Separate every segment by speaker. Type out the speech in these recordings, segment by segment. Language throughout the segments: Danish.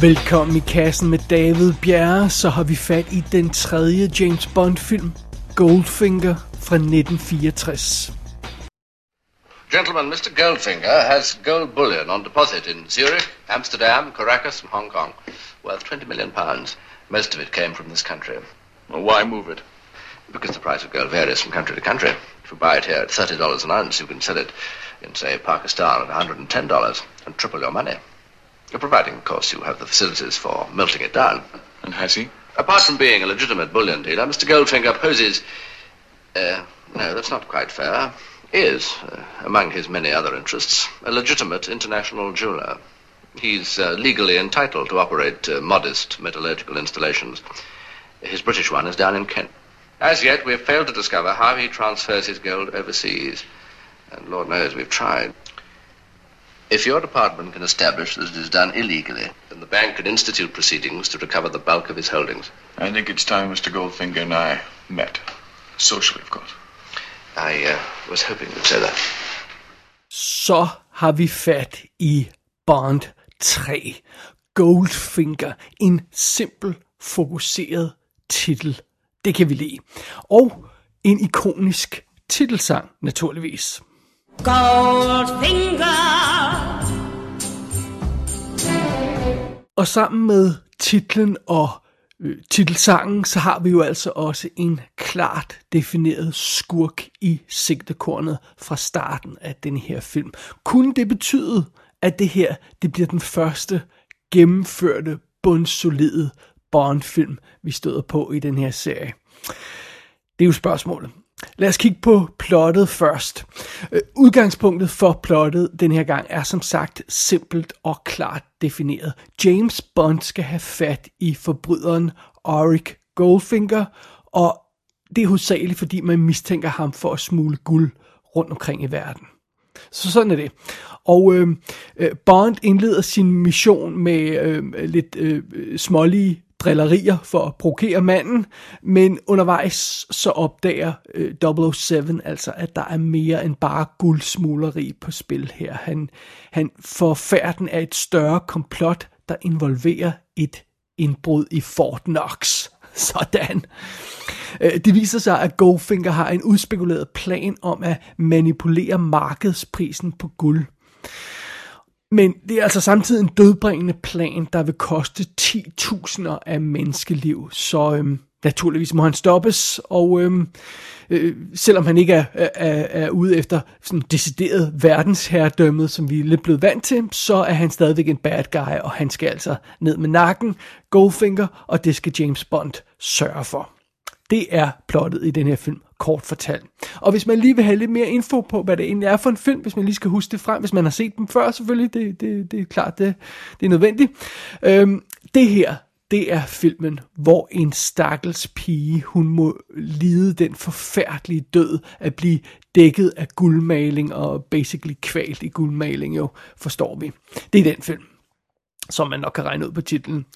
Speaker 1: Velkommen i kassen med David Bjerre, så har vi fat i den tredje James Bond film, Goldfinger fra 1964.
Speaker 2: Gentlemen, Mr. Goldfinger has gold bullion on deposit in Zurich, Amsterdam, Caracas and Hong Kong, worth 20 million pounds. Most of it came from this country.
Speaker 3: Well, why move it?
Speaker 2: Because the price of gold varies from country to country. If you buy it here at $30 an ounce, you can sell it in, say, Pakistan at $110 and triple your money. Providing, of course, you have the facilities for melting it down.
Speaker 3: And has he?
Speaker 2: Apart from being a legitimate bullion dealer, Mr. Goldfinger poses... Uh, no, that's not quite fair. Is, uh, among his many other interests, a legitimate international jeweler. He's uh, legally entitled to operate uh, modest metallurgical installations. His British one is down in Kent. As yet, we've failed to discover how he transfers his gold overseas. And Lord knows we've tried. If your department can establish that it is done illegally, then the bank can institute proceedings to recover the bulk of his holdings.
Speaker 3: I think it's time Mr. Goldfinger and I met. Socially, of course.
Speaker 2: I uh, was hoping you'd say that.
Speaker 1: Så har vi fat i Bond 3. Goldfinger. En simpel, fokuseret titel. Det kan vi lide. Og en ikonisk titelsang, naturligvis.
Speaker 4: Goldfinger.
Speaker 1: Og sammen med titlen og øh, titelsangen, så har vi jo altså også en klart defineret skurk i sigtekornet fra starten af den her film. Kunne det betyde, at det her det bliver den første gennemførte, bundsolide Bond-film, vi støder på i den her serie? Det er jo spørgsmålet. Lad os kigge på plottet først. Øh, udgangspunktet for plottet den her gang er som sagt simpelt og klart defineret. James Bond skal have fat i forbryderen Auric Goldfinger, og det er hovedsageligt, fordi man mistænker ham for at smule guld rundt omkring i verden. Så sådan er det. Og øh, øh Bond indleder sin mission med øh, lidt øh, smålige drillerier for at provokere manden, men undervejs så opdager øh, 007 altså, at der er mere end bare guldsmugleri på spil her. Han, han får færden af et større komplot, der involverer et indbrud i Fort Knox. Sådan. Øh, det viser sig, at Goldfinger har en udspekuleret plan om at manipulere markedsprisen på guld. Men det er altså samtidig en dødbringende plan, der vil koste 10.000 af menneskeliv. Så øhm, naturligvis må han stoppes, og øhm, øh, selvom han ikke er, er, er ude efter sådan decideret verdensherredømmet, som vi er lidt blevet vant til, så er han stadigvæk en bad guy, og han skal altså ned med nakken, Goldfinger, og det skal James Bond sørge for. Det er plottet i den her film, kort fortalt. Og hvis man lige vil have lidt mere info på, hvad det egentlig er for en film, hvis man lige skal huske det frem, hvis man har set dem før selvfølgelig, det, det, det er klart, det, det er nødvendigt. Øhm, det her, det er filmen, hvor en stakkels pige, hun må lide den forfærdelige død at blive dækket af guldmaling og basically kvalt i guldmaling, jo, forstår vi. Det er den film som man nok kan regne ud på titlen.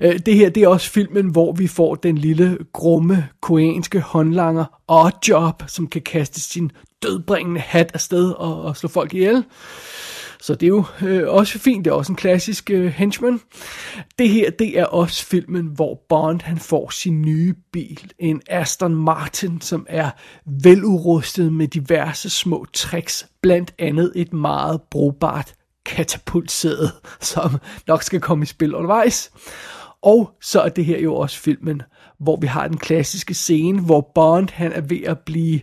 Speaker 1: Øh, det her, det er også filmen, hvor vi får den lille, grumme, koreanske håndlanger Oddjob, som kan kaste sin dødbringende hat afsted og, og slå folk ihjel. Så det er jo øh, også fint, det er også en klassisk øh, henchman. Det her, det er også filmen, hvor Bond han får sin nye bil, en Aston Martin, som er veludrustet med diverse små tricks, blandt andet et meget brugbart katapultsæde, som nok skal komme i spil undervejs. Og så er det her jo også filmen, hvor vi har den klassiske scene, hvor Bond han er ved at blive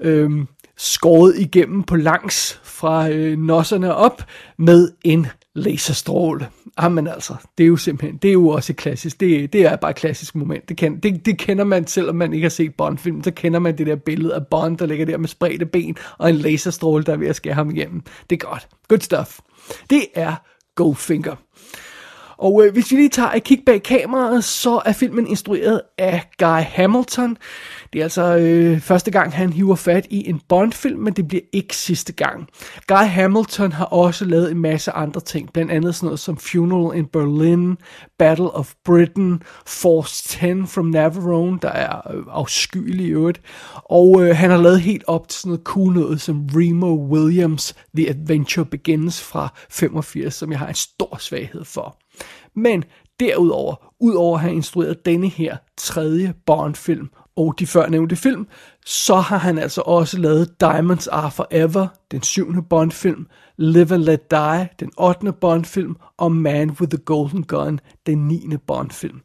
Speaker 1: øhm, skåret igennem på langs fra øh, nosserne op med en laserstråle. Ah, Jamen altså, det er jo simpelthen, det er jo også et klassisk, det, det er bare et klassisk moment. Det, kan, det, det kender man, selvom man ikke har set Bond-film, så kender man det der billede af Bond, der ligger der med spredte ben, og en laserstråle, der er ved at skære ham igennem. Det er godt. Good stuff. Det er Goldfinger. Og øh, hvis vi lige tager et kig bag kameraet, så er filmen instrueret af Guy Hamilton. Det er altså øh, første gang, han hiver fat i en Bond-film, men det bliver ikke sidste gang. Guy Hamilton har også lavet en masse andre ting, blandt andet sådan noget som Funeral in Berlin, Battle of Britain, Force 10 from Navarone, der er øh, afskyelig i øvrigt, og øh, han har lavet helt op til sådan noget cool noget som Remo Williams' The Adventure Begins fra 85, som jeg har en stor svaghed for. Men derudover, udover at have instrueret denne her tredje Bond-film og de førnævnte film, så har han altså også lavet Diamonds Are Forever, den syvende Bond-film, Live and Let Die, den ottende Bond-film, og Man with the Golden Gun, den niende Bond-film.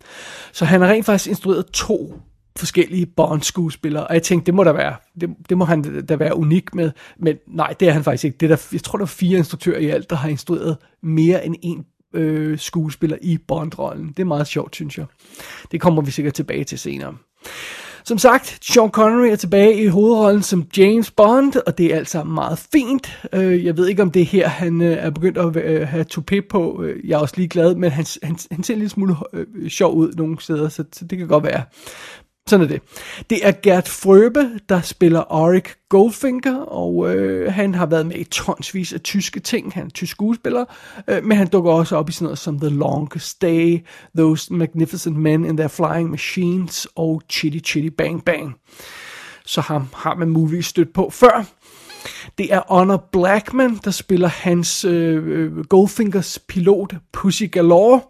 Speaker 1: Så han har rent faktisk instrueret to forskellige Bond-skuespillere, og jeg tænkte, det må der være, det, det må han da være unik med, men nej, det er han faktisk ikke. Det er der, jeg tror, der er fire instruktører i alt, der har instrueret mere end en øh, skuespiller i Bond-rollen. Det er meget sjovt, synes jeg. Det kommer vi sikkert tilbage til senere. Som sagt, Sean Connery er tilbage i hovedrollen som James Bond, og det er altså meget fint. Øh, jeg ved ikke, om det er her, han øh, er begyndt at øh, have toupé på. Øh, jeg er også lige glad, men han, han, han ser en lille smule sjov ud nogle steder, så det kan godt være. Sådan er det. Det er Gert Frøbe, der spiller Arik Goldfinger, og øh, han har været med i tonsvis af tyske ting. Han er tysk skuespiller, øh, men han dukker også op i sådan noget som The Longest Day, Those Magnificent Men in Their Flying Machines og Chitty Chitty Bang Bang. Så ham har man muligvis stødt på før. Det er Honor Blackman, der spiller hans øh, øh Goldfingers pilot Pussy Galore.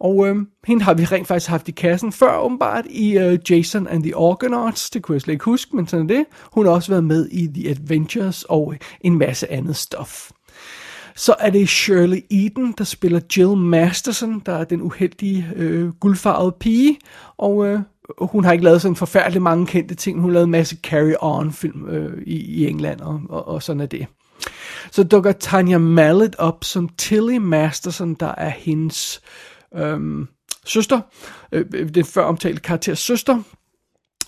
Speaker 1: Og øh, hende har vi rent faktisk haft i kassen før, åbenbart, i øh, Jason and the Argonauts. Det kunne jeg slet ikke huske, men sådan er det. Hun har også været med i The Adventures og en masse andet stof. Så er det Shirley Eden, der spiller Jill Masterson, der er den uheldige øh, guldfarvede pige. Og øh, hun har ikke lavet sådan forfærdeligt mange kendte ting. Hun har lavet en masse carry-on-film øh, i, i England, og, og, og sådan er det. Så dukker Tanya Mallet op som Tilly Masterson, der er hendes øhm, søster, øh, den før omtalte karakter søster,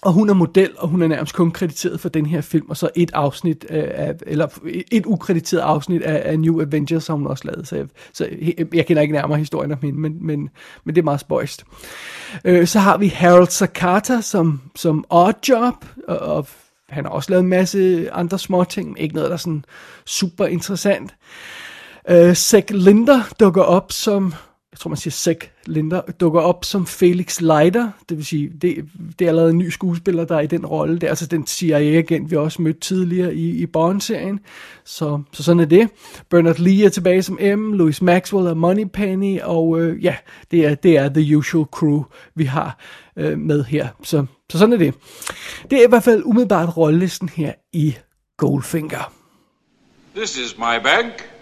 Speaker 1: og hun er model, og hun er nærmest kun krediteret for den her film, og så et afsnit af, eller et ukrediteret afsnit af, af New Avengers har hun også lavet, så jeg, så jeg, jeg kender ikke nærmere historien om hende, men, men, men det er meget spøjst. Øh, så har vi Harold Sakata som, som Oddjob, og, og han har også lavet en masse andre små ting, men ikke noget, der er sådan super interessant. Øh, Zack Linder dukker op som jeg tror man siger Zack Linder, dukker op som Felix Leiter, det vil sige, det, det er allerede en ny skuespiller, der er i den rolle. Det er altså den CIA-agent, vi også mødte tidligere i, i Bond-serien. Så, så sådan er det. Bernard Lee er tilbage som M, Louis Maxwell er Moneypenny, og øh, ja, det er, det er the usual crew, vi har øh, med her. Så, så sådan er det. Det er i hvert fald umiddelbart rollelisten her i Goldfinger.
Speaker 4: This is my bank.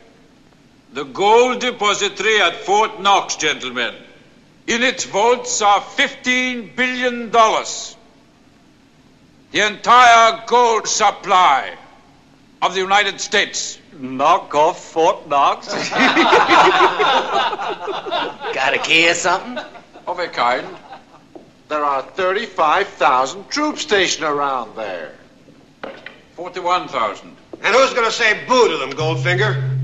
Speaker 4: The gold depository at Fort Knox, gentlemen. In its vaults are $15 billion. The entire gold supply of the United States.
Speaker 5: Knock off Fort Knox?
Speaker 6: Got a key or something?
Speaker 4: Of a kind.
Speaker 5: There are 35,000 troops stationed around there.
Speaker 4: 41,000.
Speaker 5: And who's going to say boo to them, Goldfinger?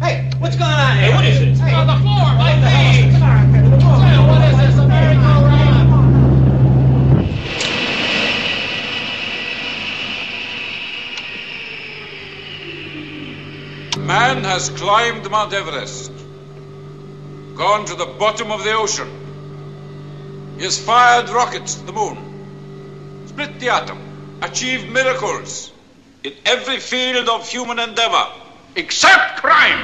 Speaker 6: Hey, what's going on here? Hey, what is it?
Speaker 7: Hey, on the floor, my feet! Come on, the floor. Hey, what is this, a merry-go-round?
Speaker 4: Man has climbed Mount Everest, gone to the bottom of the ocean. He has fired rockets to the moon, split the atom, achieved miracles in every field of human endeavor. Except crime!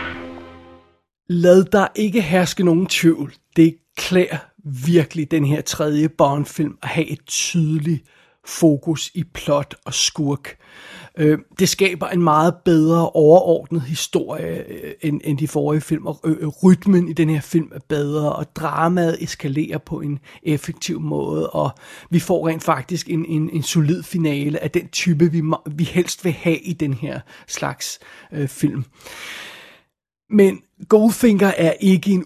Speaker 1: Lad der ikke herske nogen tvivl. Det klæder virkelig den her tredje Bond-film at have et tydeligt fokus i plot og skurk. Øh, det skaber en meget bedre overordnet historie øh, end, end de forrige film, og øh, rytmen i den her film er bedre, og dramaet eskalerer på en effektiv måde, og vi får rent faktisk en, en, en solid finale af den type, vi, vi helst vil have i den her slags øh, film. Men Goldfinger er ikke en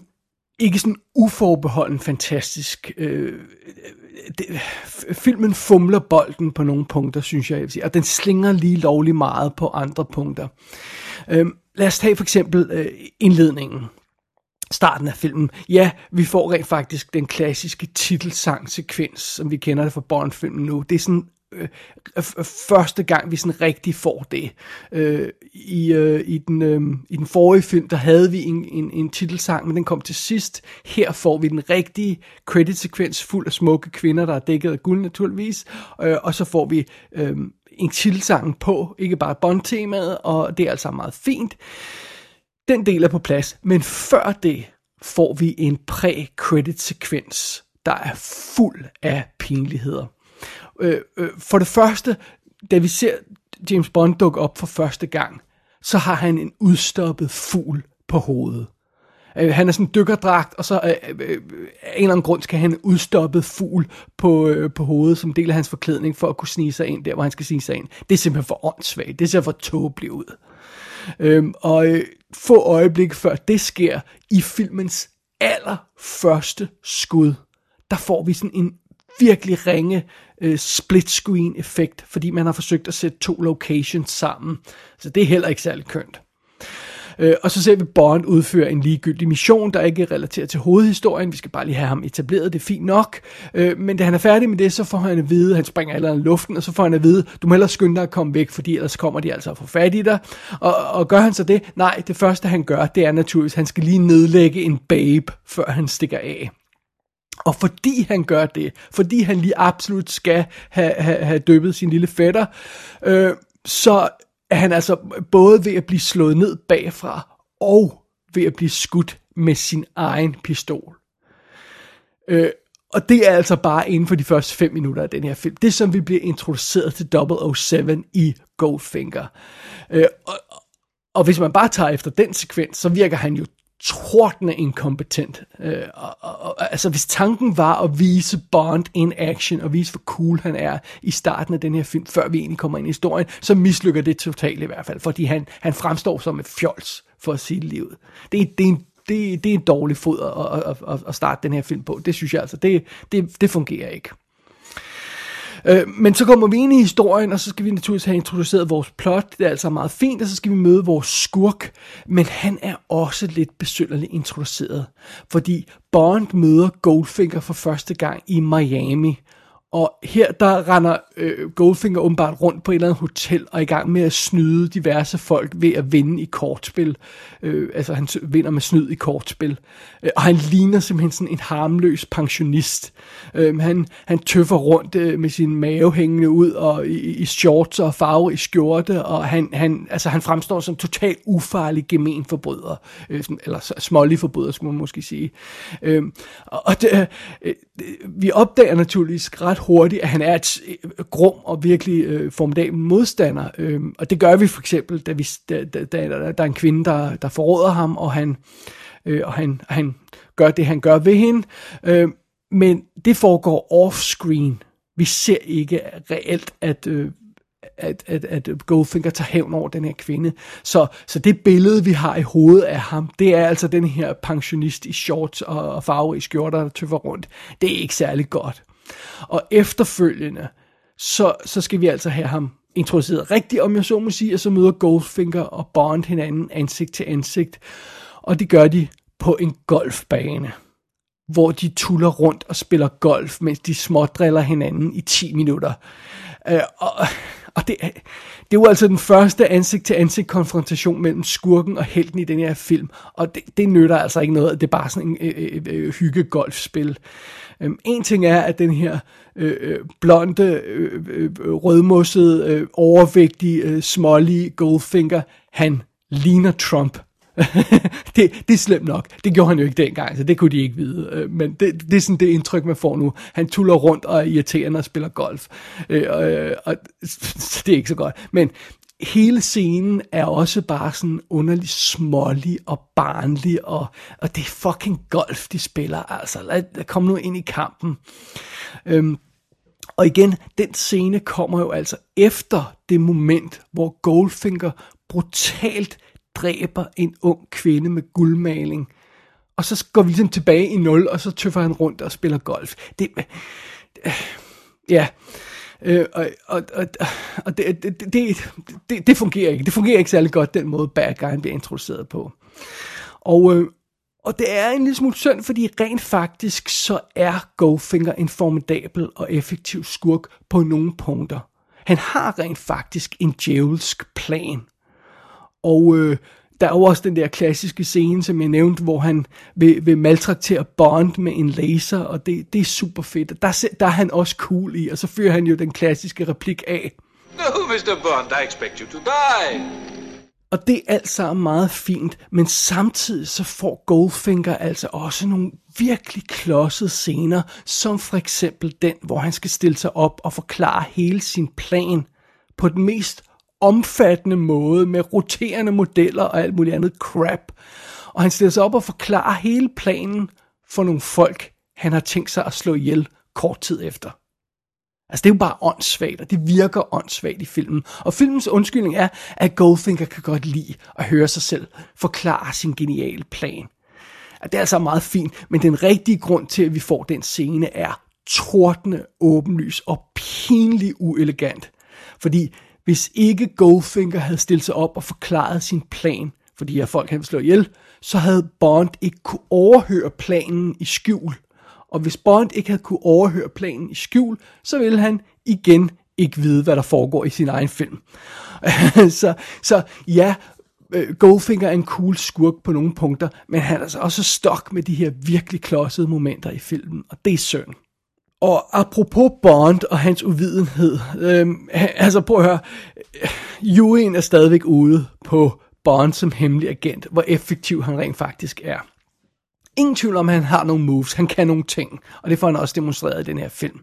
Speaker 1: ikke sådan uforbeholden fantastisk. Øh, øh det, filmen fumler bolden på nogle punkter, synes jeg, jeg sige, og den slinger lige lovlig meget på andre punkter. Øh, lad os tage for eksempel øh, indledningen starten af filmen. Ja, vi får rent faktisk den klassiske titelsangsekvens, som vi kender det fra Bond-filmen nu. Det er sådan øh, øh første gang, vi sådan rigtig får det. Øh, i, øh, i, den, øh, I den forrige film, der havde vi en, en, en titelsang, men den kom til sidst. Her får vi den rigtige credit-sekvens, fuld af smukke kvinder, der er dækket af guld naturligvis, øh, og så får vi øh, en titelsang på, ikke bare bondtemaet, og det er altså meget fint. Den del er på plads, men før det, får vi en præ-credit-sekvens, der er fuld af pinligheder. Øh, øh, for det første, da vi ser James Bond dukke op for første gang, så har han en udstoppet fugl på hovedet. Øh, han er sådan en dykkerdragt, og så øh, øh, øh af en eller anden grund skal han en udstoppet fugl på, øh, på hovedet, som del af hans forklædning, for at kunne snige sig ind der, hvor han skal snige sig ind. Det er simpelthen for åndssvagt. Det ser for tåbeligt ud. Øhm, og øh, få øjeblik før det sker, i filmens allerførste skud, der får vi sådan en virkelig ringe øh, split screen effekt, fordi man har forsøgt at sætte to locations sammen. Så det er heller ikke særlig kønt. Øh, og så ser vi Bond udføre en ligegyldig mission, der ikke er relateret til hovedhistorien. Vi skal bare lige have ham etableret, det er fint nok. Øh, men da han er færdig med det, så får han at vide, han springer eller i luften, og så får han at vide, du må hellere skynde dig at komme væk, fordi ellers kommer de altså at få fat i dig. Og, og gør han så det? Nej, det første han gør, det er naturligvis, at han skal lige nedlægge en babe, før han stikker af. Og fordi han gør det, fordi han lige absolut skal have, have, have døbet sin lille fætter, øh, så er han altså både ved at blive slået ned bagfra, og ved at blive skudt med sin egen pistol. Øh, og det er altså bare inden for de første fem minutter af den her film. Det er som vi bliver introduceret til 007 i Goldfinger. Øh, og, og hvis man bare tager efter den sekvens, så virker han jo tordne inkompetent. Øh, og, og, og, altså hvis tanken var at vise Bond in action, og vise hvor cool han er i starten af den her film, før vi egentlig kommer ind i historien, så mislykker det totalt i hvert fald, fordi han, han fremstår som et fjols, for at sige det livet. Det, det er en det, det er en dårlig fod at, at, at, at starte den her film på. Det synes jeg altså, det, det, det fungerer ikke. Øh, men så kommer vi ind i historien, og så skal vi naturligvis have introduceret vores plot. Det er altså meget fint, og så skal vi møde vores skurk. Men han er også lidt besynderligt introduceret. Fordi Bond møder Goldfinger for første gang i Miami. Og her der render øh, Goldfinger åbenbart rundt på et eller andet hotel og er i gang med at snyde diverse folk ved at vinde i kortspil. Øh, altså han vinder med snyd i kortspil. Øh, og han ligner simpelthen sådan en harmløs pensionist. Øh, han, han tøffer rundt øh, med sin mave hængende ud og i, i shorts og farve i skjorte. Og han, han, altså, han fremstår som totalt ufarlig gemen forbryder. Øh, sådan, eller smålig forbryder, skulle man måske sige. Øh, og det, øh, Øh, vi opdager naturligvis ret hurtigt, at han er et øh, grum og virkelig øh, formidabel modstander. Øh, og det gør vi for eksempel, da, vi, da, da, da der er en kvinde, der, der forråder ham, og han, øh, og han, han gør det, han gør ved hende. Øh, men det foregår off-screen. Vi ser ikke reelt, at... Øh, at, at, at Goldfinger tager hævn over den her kvinde. Så, så det billede, vi har i hovedet af ham, det er altså den her pensionist i shorts og, og farve i skjorter, der tøffer rundt. Det er ikke særlig godt. Og efterfølgende, så, så skal vi altså have ham introduceret rigtigt, om jeg så må sige, og så møder Goldfinger og Bond hinanden ansigt til ansigt. Og det gør de på en golfbane, hvor de tuller rundt og spiller golf, mens de smådriller hinanden i 10 minutter. Øh, og og det, det var altså den første ansigt-til-ansigt konfrontation mellem skurken og helten i den her film. Og det, det nytter altså ikke noget, det er bare sådan en øh, øh, øh, øh hygge-golfspil. Um, en ting er, at den her øh, øh blonde, øh, øh, øh rødmossede, øh, overvægtige, øh, smålige Goldfinger, han ligner Trump det, det er slemt nok. Det gjorde han jo ikke dengang, så det kunne de ikke vide. Øh, men det, det er sådan det indtryk, man får nu. Han tuller rundt og er irriterende og spiller golf. Øh, og, og, så det er ikke så godt. Men hele scenen er også bare sådan underlig smålig og barnlig, og, og det er fucking golf, de spiller. Altså, lad, lad kom nu ind i kampen. Øhm, og igen, den scene kommer jo altså efter det moment, hvor Goldfinger brutalt dræber en ung kvinde med guldmaling. Og så går vi ligesom tilbage i nul, og så tøffer han rundt og spiller golf. Det, øh, ja, øh, og, og, og, og det, det, det, det, det fungerer ikke. Det fungerer ikke særlig godt, den måde bad guyen bliver introduceret på. Og, øh, og det er en lille smule synd, fordi rent faktisk så er Goldfinger en formidabel og effektiv skurk på nogle punkter. Han har rent faktisk en djævelsk plan. Og øh, der er jo også den der klassiske scene, som jeg nævnte, hvor han vil, vil maltraktere Bond med en laser, og det, det er super fedt. Der, der er han også cool i, og så fører han jo den klassiske replik af.
Speaker 5: No, Mr. Bond, I expect you to die.
Speaker 1: Og det er alt sammen meget fint, men samtidig så får Goldfinger altså også nogle virkelig klodsede scener, som for eksempel den, hvor han skal stille sig op og forklare hele sin plan på den mest omfattende måde med roterende modeller og alt muligt andet crap. Og han stiller sig op og forklarer hele planen for nogle folk, han har tænkt sig at slå ihjel kort tid efter. Altså det er jo bare åndssvagt, og det virker åndssvagt i filmen. Og filmens undskyldning er, at Goldfinger kan godt lide at høre sig selv forklare sin geniale plan. At det er altså meget fint, men den rigtige grund til, at vi får den scene, er tordende åbenlys og pinlig uelegant. Fordi hvis ikke Goldfinger havde stillet sig op og forklaret sin plan, fordi her folk han slå ihjel, så havde Bond ikke kunne overhøre planen i skjul. Og hvis Bond ikke havde kunne overhøre planen i skjul, så ville han igen ikke vide, hvad der foregår i sin egen film. så, så ja, øh, Goldfinger er en cool skurk på nogle punkter, men han er altså også stok med de her virkelig klodsede momenter i filmen, og det er synd. Og apropos Bond og hans uvidenhed, øh, altså prøv at høre, Ewing er stadigvæk ude på Bond som hemmelig agent, hvor effektiv han rent faktisk er. Ingen tvivl om, at han har nogle moves, han kan nogle ting, og det får han også demonstreret i den her film.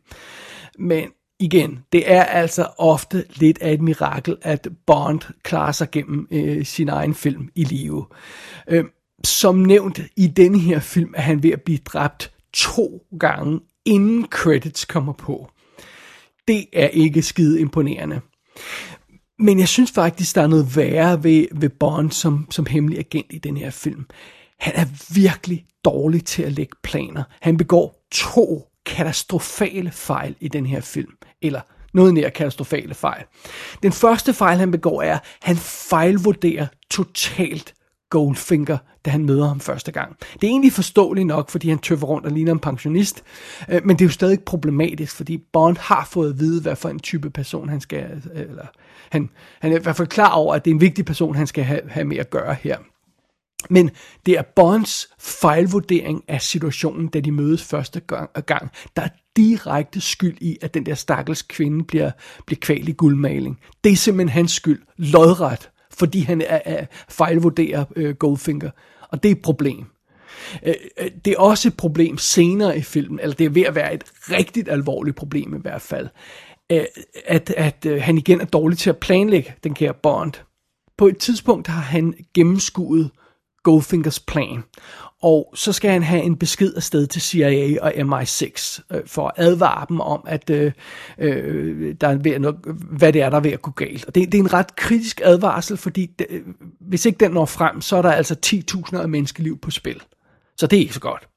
Speaker 1: Men igen, det er altså ofte lidt af et mirakel, at Bond klarer sig gennem øh, sin egen film i live. Øh, som nævnt i denne her film er han ved at blive dræbt to gange, inden credits kommer på. Det er ikke skide imponerende. Men jeg synes faktisk, der er noget værre ved, ved Bond som, som hemmelig agent i den her film. Han er virkelig dårlig til at lægge planer. Han begår to katastrofale fejl i den her film. Eller noget nær katastrofale fejl. Den første fejl, han begår, er, at han fejlvurderer totalt Goldfinger, da han møder ham første gang. Det er egentlig forståeligt nok, fordi han tøffer rundt og ligner en pensionist, øh, men det er jo stadig problematisk, fordi Bond har fået at vide, hvad for en type person han skal, øh, eller han, han er i hvert fald klar over, at det er en vigtig person, han skal have, have med at gøre her. Men det er Bonds fejlvurdering af situationen, da de mødes første gang, gang der er direkte skyld i, at den der stakkels kvinde bliver, bliver kvalt i guldmaling. Det er simpelthen hans skyld, lodret, fordi han er, er fejlvurderer øh, Goldfinger. Og det er et problem. Øh, øh, det er også et problem senere i filmen, eller det er ved at være et rigtigt alvorligt problem i hvert fald, øh, at, at, øh, han igen er dårlig til at planlægge den kære Bond. På et tidspunkt har han gennemskuet Goldfingers plan. Og så skal han have en besked afsted til CIA og MI6 øh, for at advare dem om, at øh, øh, der er ved at, hvad det er, der er ved at gå galt. Og det, det er en ret kritisk advarsel, fordi det, øh, hvis ikke den når frem, så er der altså 10.000 af menneskeliv på spil. Så det er ikke så godt.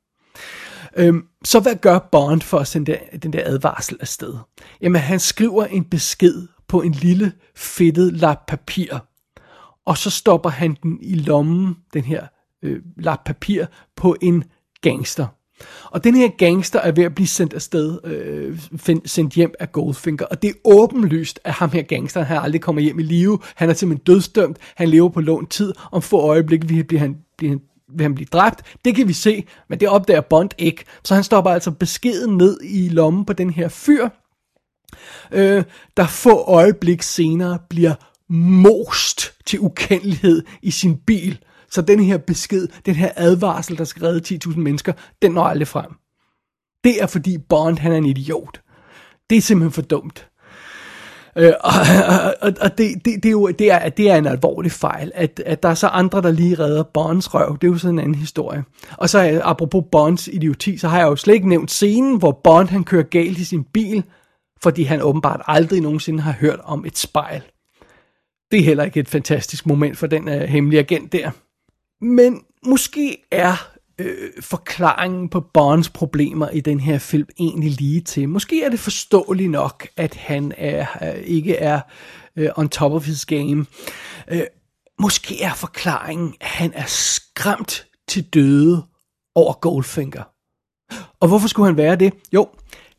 Speaker 1: Øhm, så hvad gør Bond for at sende den, den der advarsel afsted? Jamen han skriver en besked på en lille fedtet lap papir, og så stopper han den i lommen, den her øh, lap papir, på en gangster. Og den her gangster er ved at blive sendt afsted, øh, sendt hjem af Goldfinger, og det er åbenlyst, at ham her gangster, han aldrig kommer hjem i live, han er simpelthen dødsdømt, han lever på lån tid, om få øjeblik bliver han, bliver han, vil han blive dræbt, det kan vi se, men det opdager Bond ikke, så han stopper altså beskeden ned i lommen på den her fyr, øh, der få øjeblik senere bliver most til ukendelighed i sin bil. Så den her besked, den her advarsel, der skal redde 10.000 mennesker, den når aldrig frem. Det er fordi Bond, han er en idiot. Det er simpelthen for dumt. Øh, og, og, og det, det, det, er jo, det, er, det er en alvorlig fejl, at, at der er så andre, der lige redder Bonds røv. Det er jo sådan en anden historie. Og så øh, apropos Bonds idioti, så har jeg jo slet ikke nævnt scenen, hvor Bond han kører galt i sin bil, fordi han åbenbart aldrig nogensinde har hørt om et spejl. Det er heller ikke et fantastisk moment for den uh, hemmelige agent der. Men måske er øh, forklaringen på Bonds problemer i den her film egentlig lige til. Måske er det forståeligt nok, at han er, øh, ikke er øh, on top of his game. Øh, måske er forklaringen, at han er skræmt til døde over Goldfinger. Og hvorfor skulle han være det? Jo,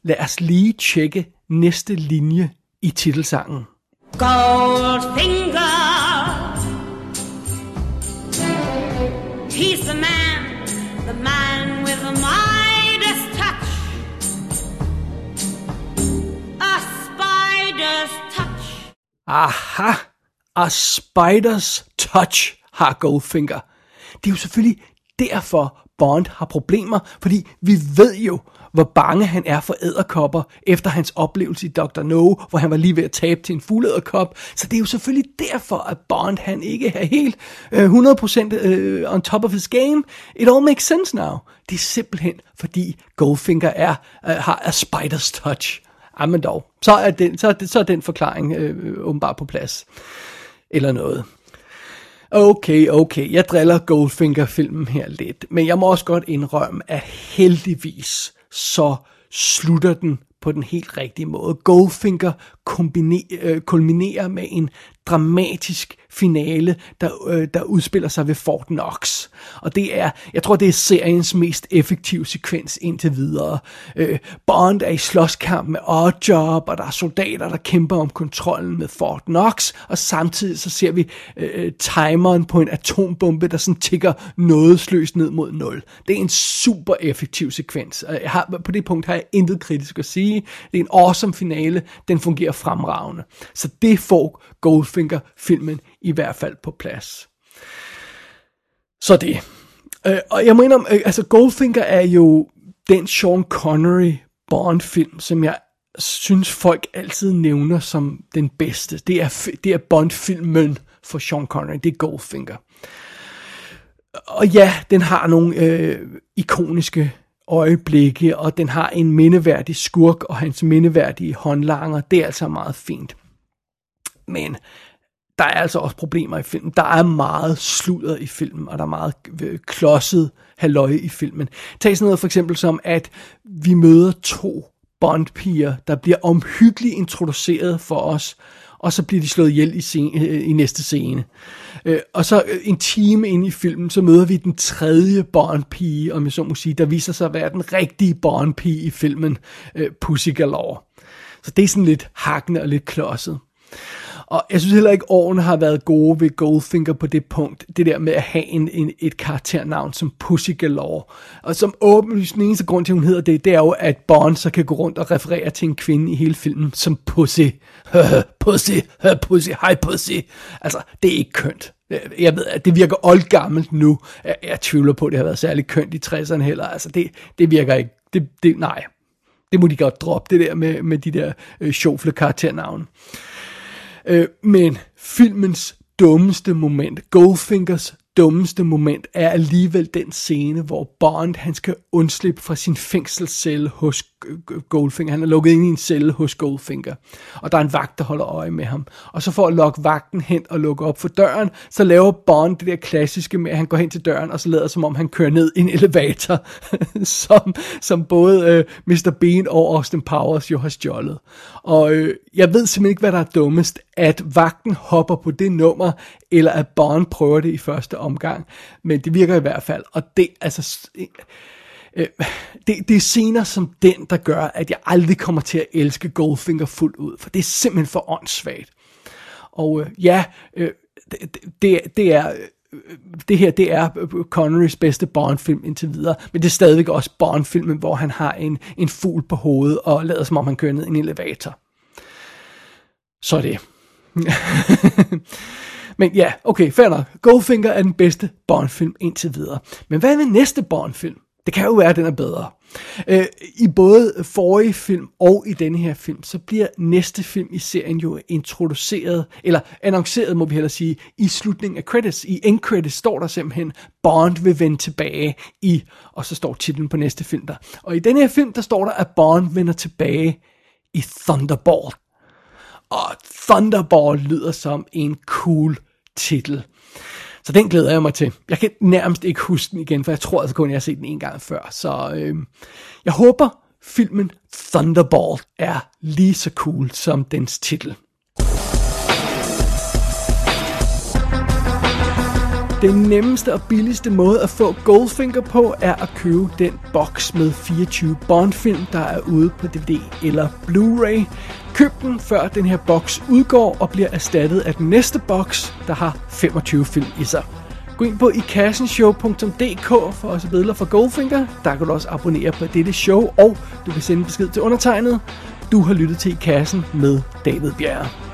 Speaker 1: lad os lige tjekke næste linje i titelsangen. Goldfinger He's the man, the man with the Midas touch A spider's touch Aha! A spider's touch har Goldfinger. Det er jo selvfølgelig derfor, Bond har problemer, fordi vi ved jo, hvor bange han er for æderkopper, efter hans oplevelse i Dr. No, hvor han var lige ved at tabe til en fuglederkop. Så det er jo selvfølgelig derfor, at Bond han ikke er helt øh, 100% øh, on top of his game. It all makes sense now. Det er simpelthen, fordi Goldfinger er, øh, har a spider's touch. Jamen dog, så er den, så er, så er den forklaring øh, åbenbart på plads. Eller noget. Okay, okay, jeg driller Goldfinger-filmen her lidt, men jeg må også godt indrømme, at heldigvis så slutter den på den helt rigtige måde. Goldfinger Øh, kulminerer med en dramatisk finale, der, øh, der udspiller sig ved Fort Knox. Og det er, jeg tror, det er seriens mest effektive sekvens indtil videre. Øh, Bond er i slåskamp med Oddjob, og der er soldater, der kæmper om kontrollen med Fort Knox, og samtidig så ser vi øh, øh timeren på en atombombe, der sådan tigger nådesløst ned mod 0. Det er en super effektiv sekvens. Jeg har, på det punkt har jeg intet kritisk at sige. Det er en awesome finale. Den fungerer fremragende. Så det får Goldfinger-filmen i hvert fald på plads. Så det. Øh, og jeg mener, øh, altså Goldfinger er jo den Sean Connery Bond-film, som jeg synes folk altid nævner som den bedste. Det er, det er Bond-filmen for Sean Connery, det er Goldfinger. Og ja, den har nogle øh, ikoniske øjeblikke, og den har en mindeværdig skurk og hans mindeværdige håndlanger. Det er altså meget fint. Men der er altså også problemer i filmen. Der er meget sludder i filmen, og der er meget øh, klodset halløj i filmen. Tag sådan noget for eksempel som, at vi møder to bondpiger, der bliver omhyggeligt introduceret for os, og så bliver de slået ihjel i, scene, øh, i næste scene. Øh, og så øh, en time ind i filmen, så møder vi den tredje bondpige, om jeg så må sige, der viser sig at være den rigtige bondpige i filmen, øh, Pussy Galore. Så det er sådan lidt hakkende og lidt klodset. Og jeg synes heller ikke, årene har været gode ved Goldfinger på det punkt. Det der med at have en, en, et karakternavn som Pussy Galore. Og som åbenlyst den eneste grund til, at hun hedder det, det er jo, at Bond så kan gå rundt og referere til en kvinde i hele filmen som Pussy. pussy, Pussy, hi Pussy. Altså, det er ikke kønt. Jeg ved, at det virker oldgammelt nu. Jeg, jeg tvivler på, at det har været særlig kønt i 60'erne heller. Altså, det, det virker ikke. Det, det, nej, det må de godt droppe, det der med, med de der øh, sjofle karakternavne. Øh, Øh, men filmens dummeste moment, Goldfingers dummeste moment er alligevel den scene, hvor Bond han skal undslippe fra sin fængselscelle hos Goldfinger. Han er lukket ind i en celle hos Goldfinger, og der er en vagt, der holder øje med ham. Og så for at lokke vagten hen og lukke op for døren, så laver Bond det der klassiske med, at han går hen til døren, og så lader som om han kører ned i en elevator, som, som både øh, Mr. Bean og Austin Powers jo har stjålet. Og øh, jeg ved simpelthen ikke, hvad der er dummest, at vagten hopper på det nummer, eller at Bond prøver det i første omgang. Men det virker i hvert fald, og det, altså øh, Øh, det, det er scener som den, der gør, at jeg aldrig kommer til at elske Goldfinger fuldt ud, for det er simpelthen for åndssvagt. Og øh, ja, øh, det, det, det er... Øh, det her, det er øh, Connerys bedste Bond-film indtil videre, men det er stadigvæk også Bond-filmen, hvor han har en, en fugl på hovedet og lader som om han kører ned i en elevator. Så er det. men ja, okay, fair nok. Goldfinger er den bedste Bond-film indtil videre. Men hvad er den næste Bond-film? Det kan jo være, at den er bedre. Øh, I både forrige film og i denne her film, så bliver næste film i serien jo introduceret, eller annonceret, må vi hellere sige, i slutningen af credits. I end credits står der simpelthen, Bond vil vende tilbage i, og så står titlen på næste film der. Og i denne her film, der står der, at Bond vender tilbage i Thunderball. Og Thunderball lyder som en cool titel. Så den glæder jeg mig til. Jeg kan nærmest ikke huske den igen, for jeg tror altså kun, jeg har set den en gang før. Så øh, jeg håber, filmen Thunderball er lige så cool som dens titel. Den nemmeste og billigste måde at få Goldfinger på er at købe den boks med 24 Bond-film, der er ude på DVD eller Blu-ray. Køb den før den her boks udgår og bliver erstattet af den næste boks, der har 25 film i sig. Gå ind på ikassenshow.dk for at se billeder fra Goldfinger. Der kan du også abonnere på dette show, og du kan sende besked til undertegnet. Du har lyttet til I Kassen med David Bjerre.